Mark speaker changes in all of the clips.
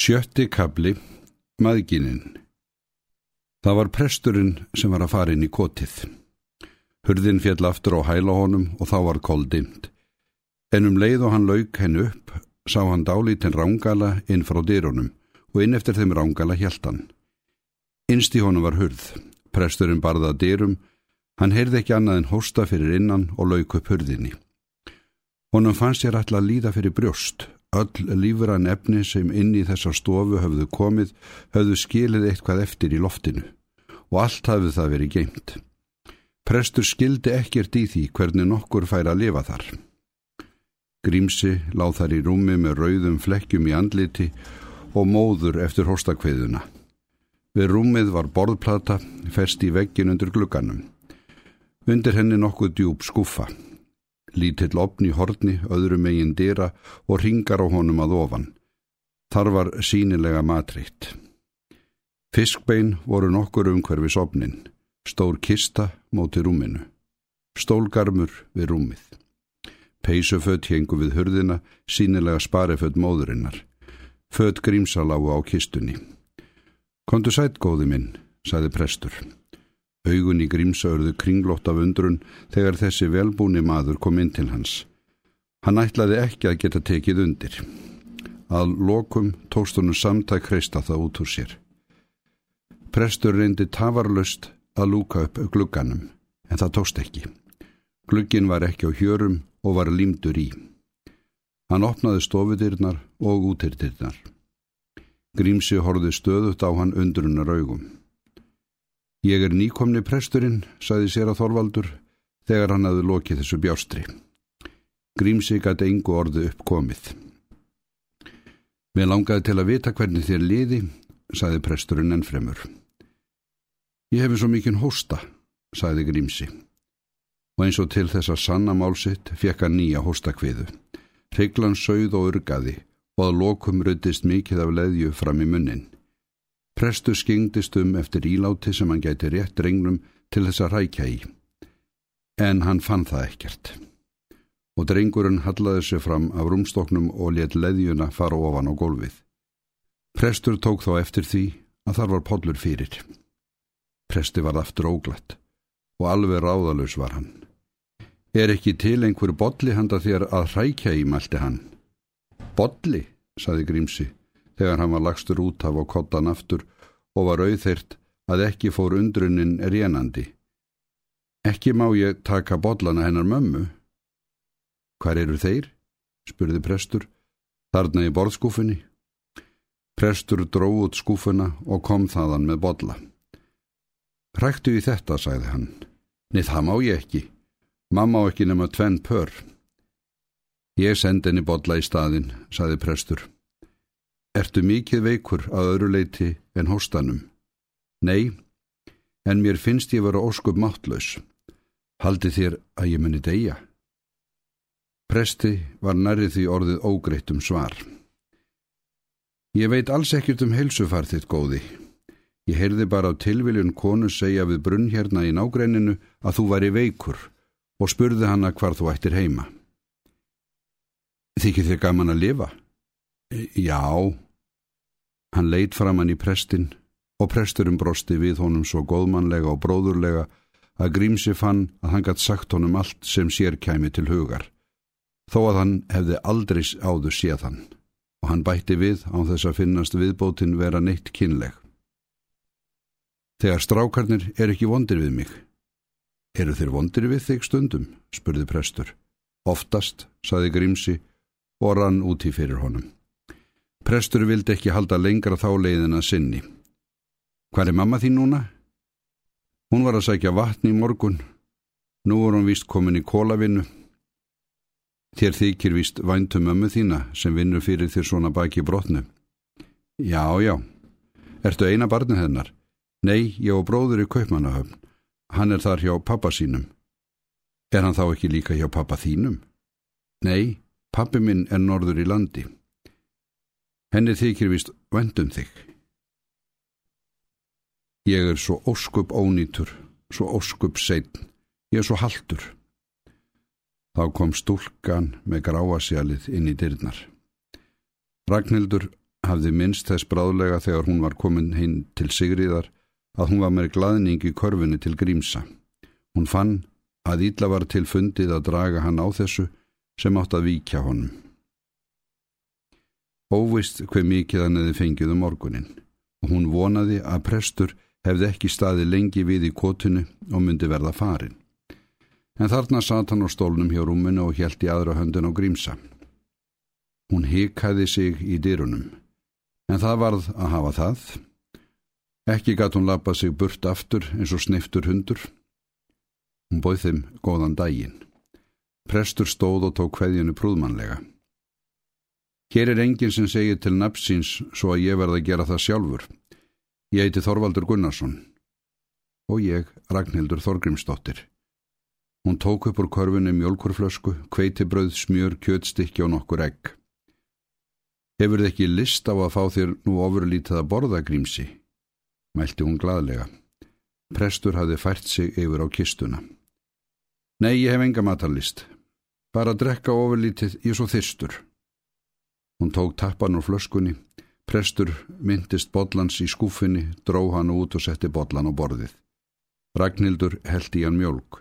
Speaker 1: Sjötti kabli, maðgininn. Það var presturinn sem var að fara inn í kotið. Hurðin fjall aftur á hæla honum og þá var koldind. En um leið og hann lauk henn upp, sá hann dálítinn rángala inn frá dýrunum og inn eftir þeim rángala hjæltan. Innst í honum var hurð. Presturinn barða dýrum, hann heyrði ekki annað en hósta fyrir innan og lauk upp hurðinni. Honum fannst ég alltaf líða fyrir brjóst Öll lífran efni sem inn í þessa stofu höfðu komið höfðu skilið eitthvað eftir í loftinu og allt hafði það verið geimt. Prestur skildi ekkert í því hvernig nokkur fær að lifa þar. Grímsi láð þar í rúmi með rauðum flekkjum í andliti og móður eftir hóstakveðuna. Við rúmið var borðplata fest í veggin undir glugganum. Undir henni nokkuð djúb skuffa. Lítill opn í horni, öðru megin dýra og ringar á honum að ofan. Þar var sínilega matrikt. Fiskbein voru nokkur umhverfis opnin. Stór kista móti rúminu. Stólgarmur við rúmið. Peysufödd hengu við hurðina, sínilega sparefödd móðurinnar. Född grímsaláu á kistunni. Kondu sætt, góði minn, sagði prestur. Augun í grímsaurðu kringlótt af undrun þegar þessi velbúni maður kom inn til hans. Hann ætlaði ekki að geta tekið undir. Að lokum tókst honum samtæk hreista það út úr sér. Prestur reyndi tafarlust að lúka upp glugganum, en það tókst ekki. Gluggin var ekki á hjörum og var límdur í. Hann opnaði stofudirnar og útirdirnar. Grímsi horfið stöðut á hann undrunar augum. Ég er nýkomni presturinn, saði sér að Þorvaldur, þegar hann hafði lokið þessu bjástri. Grímsi gæti engu orðu uppkomið. Mér langaði til að vita hvernig þér liði, saði presturinn ennfremur. Ég hefi svo mikinn hósta, saði Grímsi. Og eins og til þess að sanna málsitt fekk hann nýja hóstakviðu. Hriglan sögð og urgaði og að lokum ruttist mikið af leðju fram í munnin. Prestur skingdist um eftir íláti sem hann gæti rétt drengnum til þess að rækja í. En hann fann það ekkert. Og drengurinn hallaði sig fram af rúmstoknum og let leðjuna fara ofan á gólfið. Prestur tók þá eftir því að þar var podlur fyrir. Presti var aftur óglatt og alveg ráðalus var hann. Er ekki til einhver bodli handa þér að rækja í, mælti hann. Bodli, saði Grímsi þegar hann var lagstur út af og kottan aftur og var auðþyrt að ekki fór undrunin rénandi. Ekki má ég taka bollana hennar mömmu. Hvar eru þeir? spurði prestur. Þarna í borðskúfunni. Prestur dró út skúfuna og kom þaðan með bolla. Ræktu í þetta, sagði hann. Nei, það má ég ekki. Mamma á ekki nema tvenn pör. Ég sendi henni bolla í staðin, sagði prestur. Ertu mikið veikur að öðru leiti en hóstanum? Nei, en mér finnst ég vera óskup máttlaus. Haldi þér að ég muni deyja? Presti var nærið því orðið ógreitt um svar. Ég veit alls ekkert um heilsufar þitt góði. Ég heyrði bara á tilviljun konu segja við brunn hérna í nágreininu að þú væri veikur og spurði hanna hvar þú ættir heima. Þykir þér gaman að lifa? Já, hann leitt fram hann í prestin og presturinn brosti við honum svo góðmannlega og bróðurlega að Grímsi fann að hann gætt sagt honum allt sem sér kæmi til hugar, þó að hann hefði aldrei áður séð hann og hann bætti við á þess að finnast viðbótin vera neitt kynleg. Þegar strákarnir er ekki vondir við mig. Eru þeir vondir við þig stundum? spurði prestur. Oftast, saði Grímsi og rann úti fyrir honum. Prestur vildi ekki halda lengra þá leiðina sinni. Hvað er mamma þín núna? Hún var að sækja vatni í morgun. Nú er hún vist komin í kólavinnu. Þér þykir vist væntum ömmu þína sem vinnur fyrir þér svona baki brotnu. Já, já. Ertu eina barnið hennar? Nei, ég og bróður í Kaupmannahöfn. Hann er þar hjá pappa sínum. Er hann þá ekki líka hjá pappa þínum? Nei, pappi minn er norður í landi. Henni þykir vist vendum þig. Ég er svo óskup ónýtur, svo óskup seitn, ég er svo haldur. Þá kom stúlkan með gráasjalið inn í dyrnar. Ragnhildur hafði minnst þess bráðlega þegar hún var komin hinn til Sigriðar að hún var með gladning í körfunni til Grímsa. Hún fann að Ídla var til fundið að draga hann á þessu sem átt að víkja honum. Óvist hver mikið hann hefði fengið um morgunin og hún vonaði að prestur hefði ekki staði lengi við í kotunu og myndi verða farin. En þarna satt hann á stólnum hjá rúmunu og hjælti aðra höndun á Grímsa. Hún hikaði sig í dyrunum, en það varð að hafa það. Ekki gatt hún lappa sig burt aftur eins og sniftur hundur. Hún bóð þeim góðan daginn. Prestur stóð og tók hveðjunu prúðmannlega. Hér er enginn sem segir til napsins svo að ég verða að gera það sjálfur. Ég heiti Þorvaldur Gunnarsson og ég Ragnhildur Þorgrimsdóttir. Hún tók upp úr korfunni mjölkurflösku, kveitibröð, smjör, kjötstykki og nokkur egg. Hefur þið ekki list á að fá þér nú ofurlítið að borða grímsi? Mælti hún gladlega. Prestur hafði fært sig yfir á kistuna. Nei, ég hef enga matarlist. Bara að drekka ofurlítið í svo þyrstur. Hún tók tappan úr flöskunni. Prestur myndist bollans í skúfinni, dró hann út og setti bollan á borðið. Ragnhildur held í hann mjölk.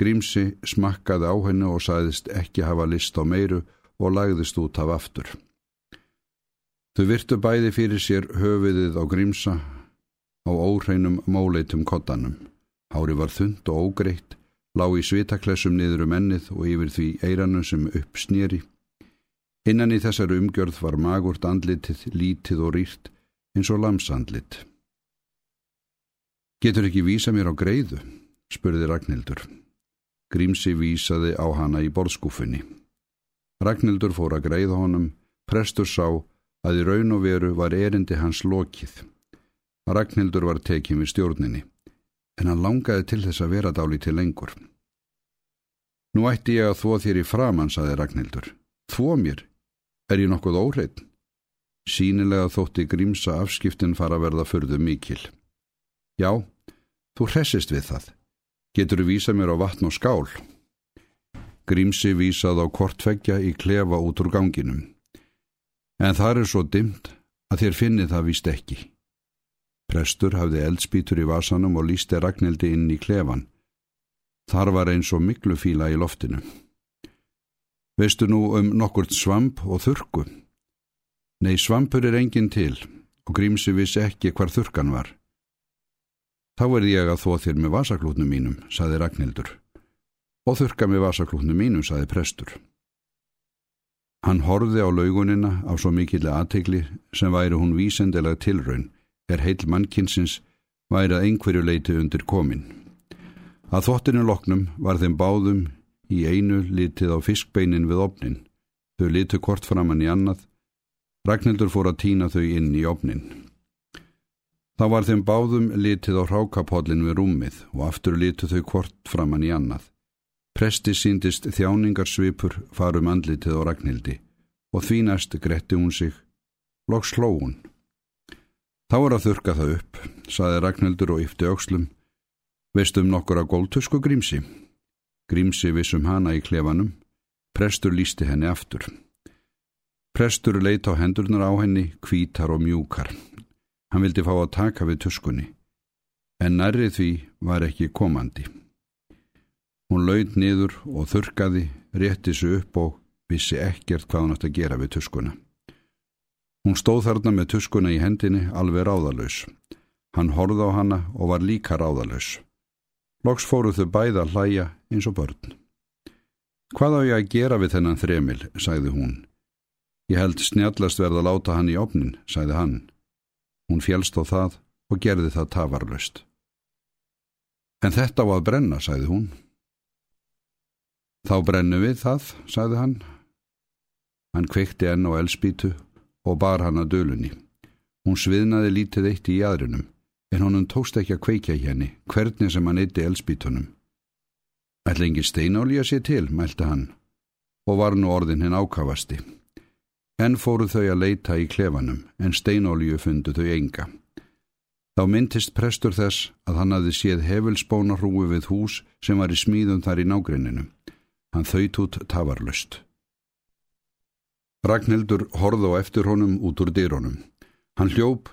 Speaker 1: Grímsi smakkaði á hennu og sæðist ekki hafa list á meiru og lagðist út af aftur. Þau virtu bæði fyrir sér höfiðið á grímsa á óreinum móleitum kottanum. Hári var þund og ógreitt, lá í svitaklessum niður um ennið og yfir því eiranum sem upp snýri. Innan í þessar umgjörð var magurt andlitið, lítið og rýrt, eins og lamsandlit. Getur ekki vísa mér á greiðu? spurði Ragnhildur. Grímsi vísaði á hana í borðskúfunni. Ragnhildur fór að greiða honum, prestur sá að í raun og veru var erindi hans lokið. Ragnhildur var tekið við stjórninni, en hann langaði til þess að vera dáli til lengur. Nú ætti ég að þvó þér í framann, saði Ragnhildur. Þvó mér? Er ég nokkuð óreitt? Sínilega þótti grímsa afskiptin fara að verða förðu mikil. Já, þú hressist við það. Getur þú vísa mér á vatn og skál? Grímsi vísað á kortveggja í klefa út úr ganginum. En það er svo dimt að þér finni það víst ekki. Prestur hafði eldspítur í vasanum og lísti Ragnhildi inn í klefan. Þar var eins og miklu fíla í loftinu. Veistu nú um nokkurt svamp og þurku? Nei, svampur er engin til og grímsi vissi ekki hvar þurkan var. Þá er ég að þó þér með vasaklútnum mínum, saði Ragnhildur. Og þurka með vasaklútnum mínum, saði prestur. Hann horfði á laugunina á svo mikilli aðtegli sem væri hún vísendilega tilraun er heil mannkinsins væri að einhverju leiti undir komin. Að þottinu loknum var þeim báðum í einu litið á fiskbeinin við opnin. Þau litu kort framann í annað. Ragnhildur fór að týna þau inn í opnin. Þá var þeim báðum litið á hrákapollin við rúmið og aftur litu þau kort framann í annað. Presti síndist þjáningarsvipur farum andlitið á Ragnhildi og því næst gretti hún sig. Loks sló hún. Þá er að þurka það upp, saði Ragnhildur og yfti aukslum. Veistum nokkur að góltusku grímsi. Grímsi vissum hana í klefanum. Prestur lísti henni aftur. Prestur leit á hendurnar á henni, kvítar og mjúkar. Hann vildi fá að taka við tuskunni. En nærrið því var ekki komandi. Hún laud niður og þurkaði, rétti sig upp og vissi ekkert hvað hún ætti að gera við tuskuna. Hún stóð þarna með tuskuna í hendinni alveg ráðalös. Hann horði á hana og var líka ráðalös. Loks fóruð þau bæða að hlæja eins og börn. Hvað á ég að gera við þennan þremil, sagði hún. Ég held snjallast verða að láta hann í opnin, sagði hann. Hún fjælst á það og gerði það tafarlöst. En þetta á að brenna, sagði hún. Þá brennum við það, sagði hann. Hann kveikti enn á elspítu og bar hann að dölunni. Hún sviðnaði lítið eitt í jæðrinum, en honum tókst ekki að kveikja henni, hvernig sem hann eitti elspítunum. Ætla engin steinálja sér til, mælti hann, og var nú orðin hinn ákavasti. Enn fóru þau að leita í klefanum, en steinálju fundu þau enga. Þá myndist prestur þess að hann hafði séð hefilsbónarúi við hús sem var í smíðum þar í nágrinninum. Hann þaut út tafarlust. Ragnhildur horði á eftir honum út úr dýrónum. Hann hljóp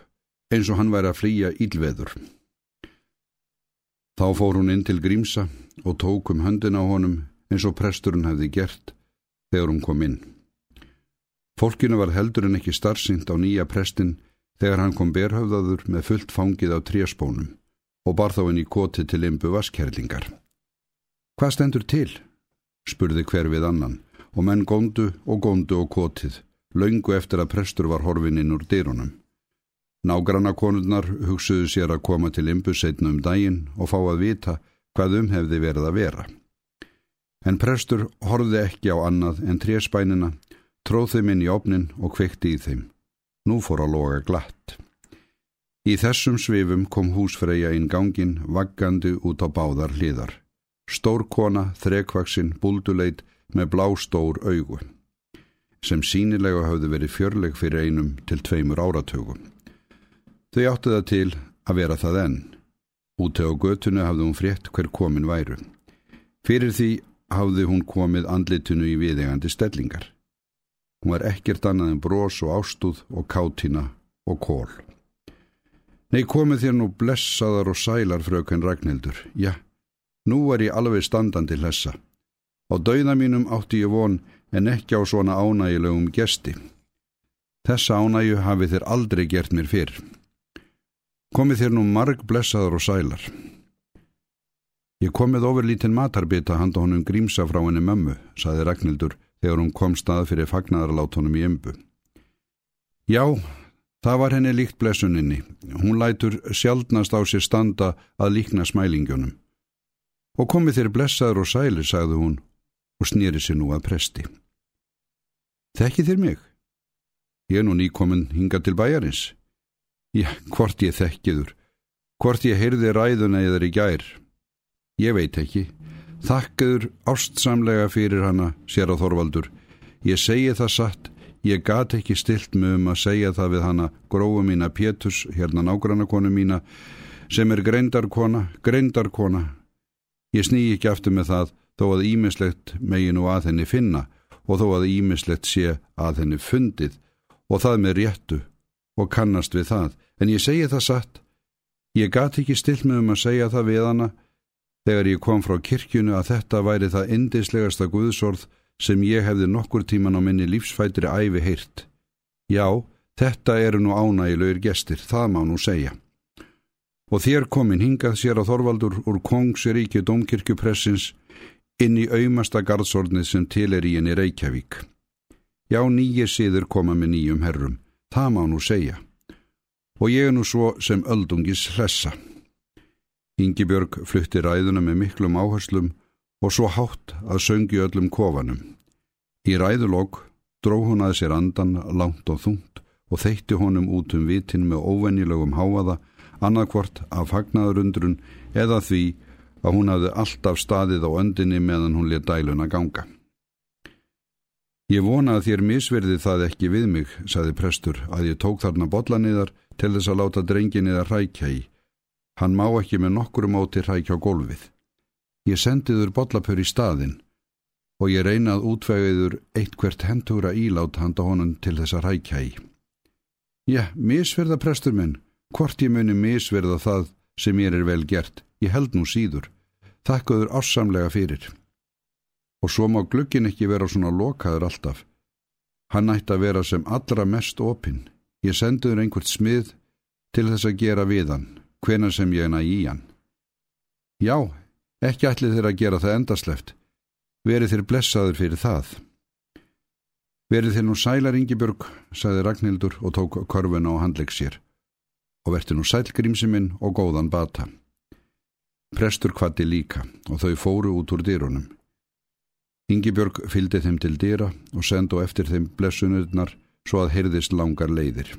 Speaker 1: eins og hann væri að flýja ílveður. Þá fór hún inn til Grímsa og tók um höndin á honum eins og presturinn hefði gert þegar hún kom inn. Fólkinu var heldur en ekki starfsynnt á nýja prestin þegar hann kom berhöfðaður með fullt fangið á tríaspónum og bar þá inn í koti til ymbu vaskerlingar. Hvað stendur til? spurði hver við annan og menn góndu og góndu og kotið, laungu eftir að prestur var horfin inn úr dýrunum. Nágranna konurnar hugsuðu sér að koma til ymbu setna um daginn og fá að vita hvað um hefði verið að vera. En prestur horfði ekki á annað en tréspænina, tróð þeim inn í opnin og kveikti í þeim. Nú fór að loga glatt. Í þessum svifum kom húsfreyja inn gangin vaggandi út á báðar hliðar. Stór kona, þrekvaksinn, búlduleit með blá stór augu, sem sínilega hafði verið fjörleg fyrir einum til tveimur áratögum. Þau áttu það til að vera það enn. Úti á götunu hafði hún frétt hver komin væru. Fyrir því hafði hún komið andlitunu í viðegandi stellingar. Hún var ekkert annað en brós og ástúð og kátina og kól. Nei, komið þér nú blessaðar og sælar, fröken Ragnhildur. Já, nú er ég alveg standandi hlessa. Á dauða mínum átti ég von en ekki á svona ánægilegum gesti. Þessa ánægu hafi þér aldrei gert mér fyrr. Komið þér nú marg blessaðar og sælar. Ég komið ofur lítinn matarbita handa honum grímsa frá henni mömmu, saði Ragnhildur þegar hún kom stað fyrir fagnarlátunum í ömbu. Já, Það var henni líkt blessuninni. Hún lætur sjaldnast á sér standa að líkna smælingunum. Og komið þér blessaður og sæli, sagði hún og snýri sér nú að presti. Þekki þér mig? Ég er nú nýkominn hinga til bæjarins. Já, hvort ég þekkiður. Hvort ég heyrði ræðuna eða í gær. Ég veit ekki. Þakkaður ástsamlega fyrir hana, sér á Þorvaldur. Ég segi það satt Ég gat ekki stilt mig um að segja það við hana gróðu mína Pétus, hérna nágrannakonu mína, sem er greindarkona, greindarkona. Ég sný ekki aftur með það þó að ímislegt megi nú að henni finna og þó að ímislegt sé að henni fundið og það með réttu og kannast við það. En ég segi það satt, ég gat ekki stilt mig um að segja það við hana þegar ég kom frá kirkjunu að þetta væri það indislegasta guðsorð sem ég hefði nokkur tíman á minni lífsfætri æfi heyrt. Já, þetta eru nú ánægilegir gestir, það má nú segja. Og þér komin hingað sér að Þorvaldur úr Kongsiríki domkirkjupressins inn í auðmasta gardsordnið sem til er í henni Reykjavík. Já, nýjir síður koma með nýjum herrum, það má nú segja. Og ég er nú svo sem öldungis hlessa. Yngibjörg flutti ræðuna með miklum áherslum og svo hátt að söngi öllum kofanum. Í ræðulokk dró hún að sér andan langt og þungt og þeitti honum út um vitin með óvennilegum háaða, annarkvort af fagnaðurundrun eða því að hún hafði alltaf staðið á öndinni meðan hún let dæluna ganga. Ég vona að þér misverði það ekki við mig, saði prestur, að ég tók þarna botlaniðar til þess að láta drenginiðar rækja í. Hann má ekki með nokkru móti rækja á gólfið. Ég sendiður bollapör í staðin og ég reynað útvegiður eitt hvert hentugra ílát handa honum til þess að rækja í. Já, misverða prestur minn, hvort ég muni misverða það sem ég er vel gert, ég held nú síður. Þakkaður ássamlega fyrir. Og svo má glukkin ekki vera svona lokaður alltaf. Hann ætti að vera sem allra mest opinn. Ég sendiður einhvert smið til þess að gera við hann, hvena sem ég næ í hann. Já, Ekki ætlið þeir að gera það endasleft. Verið þeir blessaður fyrir það. Verið þeir nú sælar Ingebjörg, sagði Ragnhildur og tók korfuna á handleik sér. Og verði nú sælgrímsiminn og góðan bata. Prestur kvatti líka og þau fóru út úr dýrunum. Ingebjörg fylgdi þeim til dýra og sendu eftir þeim blessunurnar svo að heyrðist langar leiðir.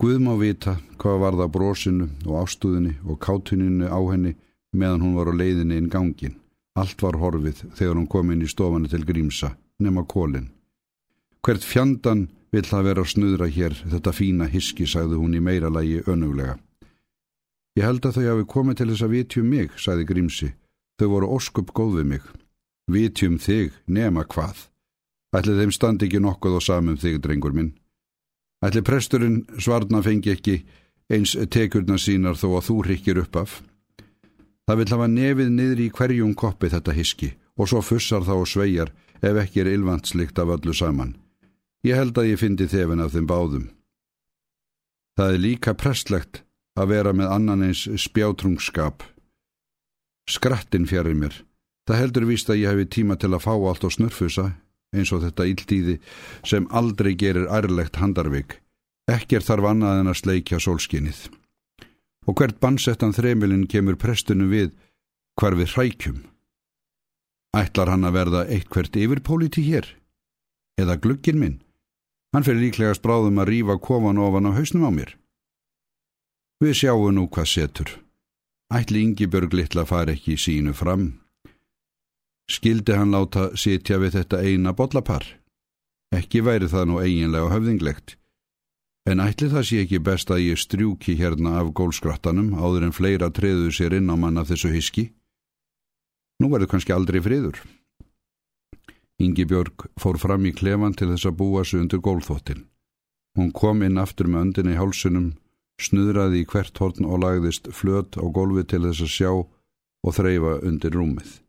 Speaker 1: Guð má vita hvað var það brósinu og ástúðinu og kátuninu á henni meðan hún var á leiðinni inn gangin. Allt var horfið þegar hún kom inn í stofanu til Grímsa, nema kólinn. Hvert fjandan vill það vera snuðra hér, þetta fína hiski, sagði hún í meira lagi önuglega. Ég held að þau hafi komið til þess að vitjum mig, sagði Grímsi. Þau voru óskup góð við mig. Vitjum þig, nema hvað. Ætli þeim standi ekki nokkuð og samum þig, drengur minn. Ætli presturinn svarna fengi ekki eins tekurna sínar þó að þú rykkir upp af. Það vil hafa nefið niður í hverjum koppi þetta hiski og svo fussar þá og sveigjar ef ekki er ylvantslikt af öllu saman. Ég held að ég fyndi þefin af þeim báðum. Það er líka prestlegt að vera með annan eins spjátrungskap. Skrattin fjarir mér. Það heldur víst að ég hefi tíma til að fá allt á snurfusa, eins og þetta íldíði sem aldrei gerir ærlegt handarvik. Ekkert þarf annað en að sleikja sólskinnið og hvert bannsettan þremilin kemur prestunum við hvar við hrækjum. Ætlar hann að verða eitt hvert yfirpólíti hér? Eða gluggin minn? Hann fyrir líklegast bráðum að rýfa kofan ofan á hausnum á mér. Við sjáum nú hvað setur. Ætli Ingebjörg litla fari ekki í sínu fram. Skildi hann láta sitja við þetta eina bollapar? Ekki væri það nú eiginlega höfðinglegt. En ætli það sé ekki best að ég strjúki hérna af gólskrattanum áður en fleira treðu sér inn á manna þessu hiski? Nú verður kannski aldrei friður. Ingi Björg fór fram í klefan til þess að búa sig undir gólþóttin. Hún kom inn aftur með öndin í hálsunum, snuðraði í hvert horn og lagðist flöt á gólfi til þess að sjá og þreyfa undir rúmið.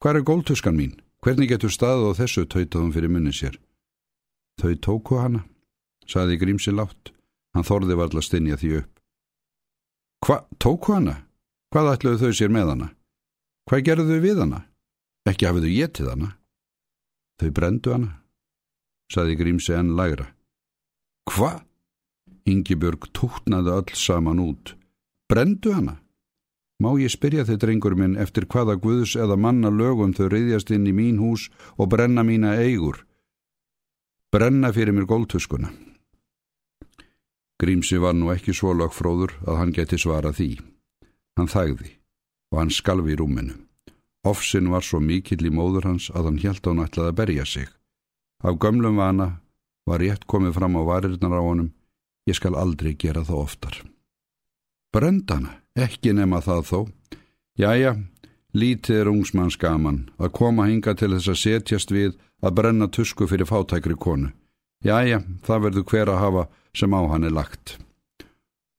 Speaker 1: Hvar er góltuskan mín? Hvernig getur staðið á þessu töytaðum fyrir munni sér? Þau tóku hana saði Grímsi látt. Hann þorði varla stinja því upp. Hva, tóku hana? Hvað ætluðu þau sér með hana? Hvað gerðu þau við hana? Ekki hafið þau getið hana? Þau brendu hana, saði Grímsi enn lagra. Hva? Yngibjörg tóknaði öll saman út. Brendu hana? Má ég spyrja þið, drengur minn, eftir hvaða guðs eða manna lögum þau reyðjast inn í mín hús og brenna mína eigur? Brenna fyrir mér góltuskuna. Grímsi var nú ekki svo lögfróður að hann geti svara því. Hann þægði og hann skalvi í rúminu. Offsin var svo mikill í móður hans að hann hjælt á hann ætlaði að berja sig. Af gömlum vana var rétt komið fram á varirnar á honum. Ég skal aldrei gera það oftar. Brendana, ekki nema það þó. Jæja, lítið er ungsmanns gaman að koma hinga til þess að setjast við að brenna tusku fyrir fátækri konu. Jæja, það verður hver að hafa sem á hann er lagt.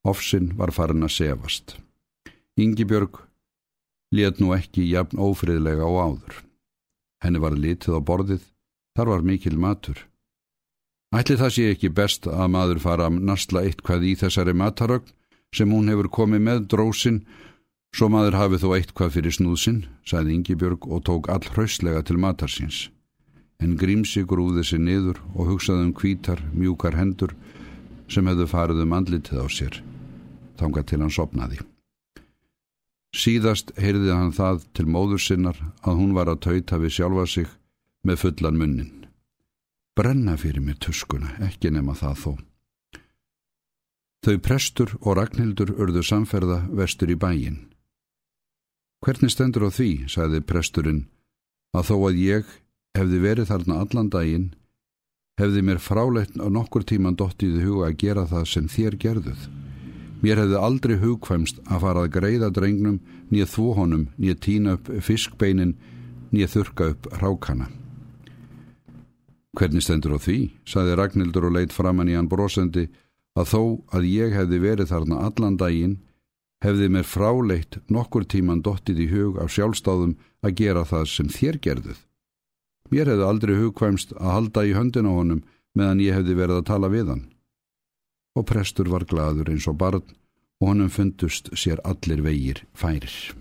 Speaker 1: Offsinn var farin að sefast. Yngibjörg let nú ekki jafn ófriðlega á áður. Henni var litið á borðið, þar var mikil matur. Ætli það sé ekki best að maður fara að nastla eitthvað í þessari matarögn sem hún hefur komið með drósin, svo maður hafi þó eitthvað fyrir snúðsinn, sagði Yngibjörg og tók all hrauslega til matarsins. En grímsi grúði sig niður og hugsaði um kvítar, mjúkar hendur sem hefðu farið um andlitið á sér, þanga til hann sopnaði. Síðast heyrði hann það til móður sinnar að hún var að tauta við sjálfa sig með fullan munnin. Brenna fyrir mér tuskuna, ekki nema það þó. Þau prestur og Ragnhildur urðu samferða vestur í bæin. Hvernig stendur á því, sagði presturinn, að þó að ég hefði verið þarna allan daginn hefði mér frálegt á nokkur tíman dottiði huga að gera það sem þér gerðuð. Mér hefði aldrei hugkvæmst að fara að greiða drengnum, nýja þvóhonum, nýja tína upp fiskbeinin, nýja þurka upp rákana. Hvernig stendur á því, saði Ragnhildur og leitt framann í hann brosendi, að þó að ég hefði verið þarna allan daginn, hefði mér frálegt nokkur tíman dottið í hug af sjálfstáðum að gera það sem þér gerðuð. Mér hefði aldrei hugkvæmst að halda í höndin á honum meðan ég hefði verið að tala við hann. Og prestur var gladur eins og barn og honum fundust sér allir vegir færir.